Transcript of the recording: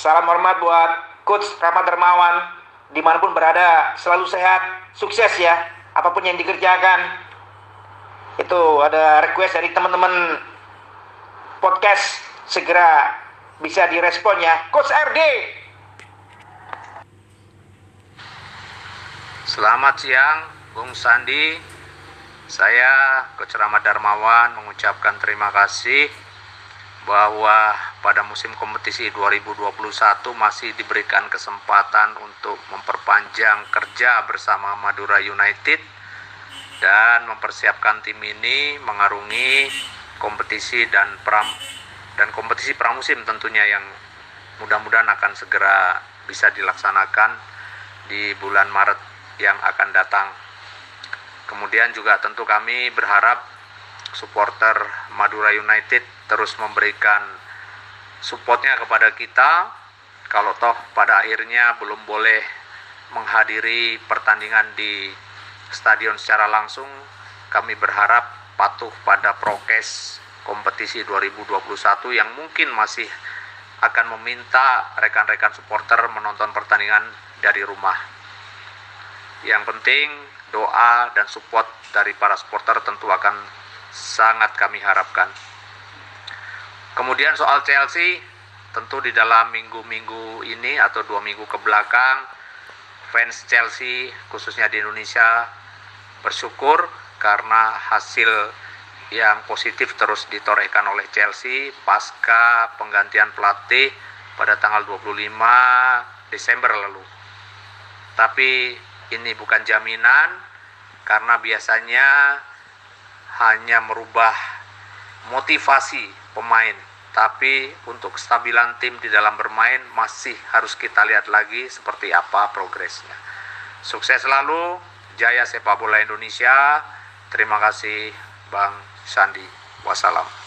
Salam hormat buat Coach Rahmat Dermawan di mana pun berada selalu sehat, sukses ya apa pun yang dikerjakan. Itu ada request dari teman-teman podcast segera bisa direspon ya. Coach RD. Selamat siang, Bung Sandi. Saya Coach Rahmat Darmawan mengucapkan terima kasih bahwa pada musim kompetisi 2021 masih diberikan kesempatan untuk memperpanjang kerja bersama Madura United dan mempersiapkan tim ini mengarungi kompetisi dan pram dan kompetisi pramusim tentunya yang mudah-mudahan akan segera bisa dilaksanakan di bulan Maret yang akan datang. Kemudian juga tentu kami berharap supporter Madura United terus memberikan supportnya kepada kita kalau toh pada akhirnya belum boleh menghadiri pertandingan di stadion secara langsung kami berharap patuh pada prokes kompetisi 2021 yang mungkin masih akan meminta rekan-rekan supporter menonton pertandingan dari rumah. Yang penting doa dan support dari para supporter tentu akan sangat kami harapkan. Kemudian soal Chelsea, tentu di dalam minggu-minggu ini atau dua minggu ke belakang, fans Chelsea khususnya di Indonesia bersyukur karena hasil yang positif terus ditorehkan oleh Chelsea pasca penggantian pelatih pada tanggal 25 Desember lalu. Tapi ini bukan jaminan karena biasanya hanya merubah motivasi pemain tapi untuk kestabilan tim di dalam bermain masih harus kita lihat lagi seperti apa progresnya. Sukses selalu, jaya sepak bola Indonesia. Terima kasih Bang Sandi. Wassalam.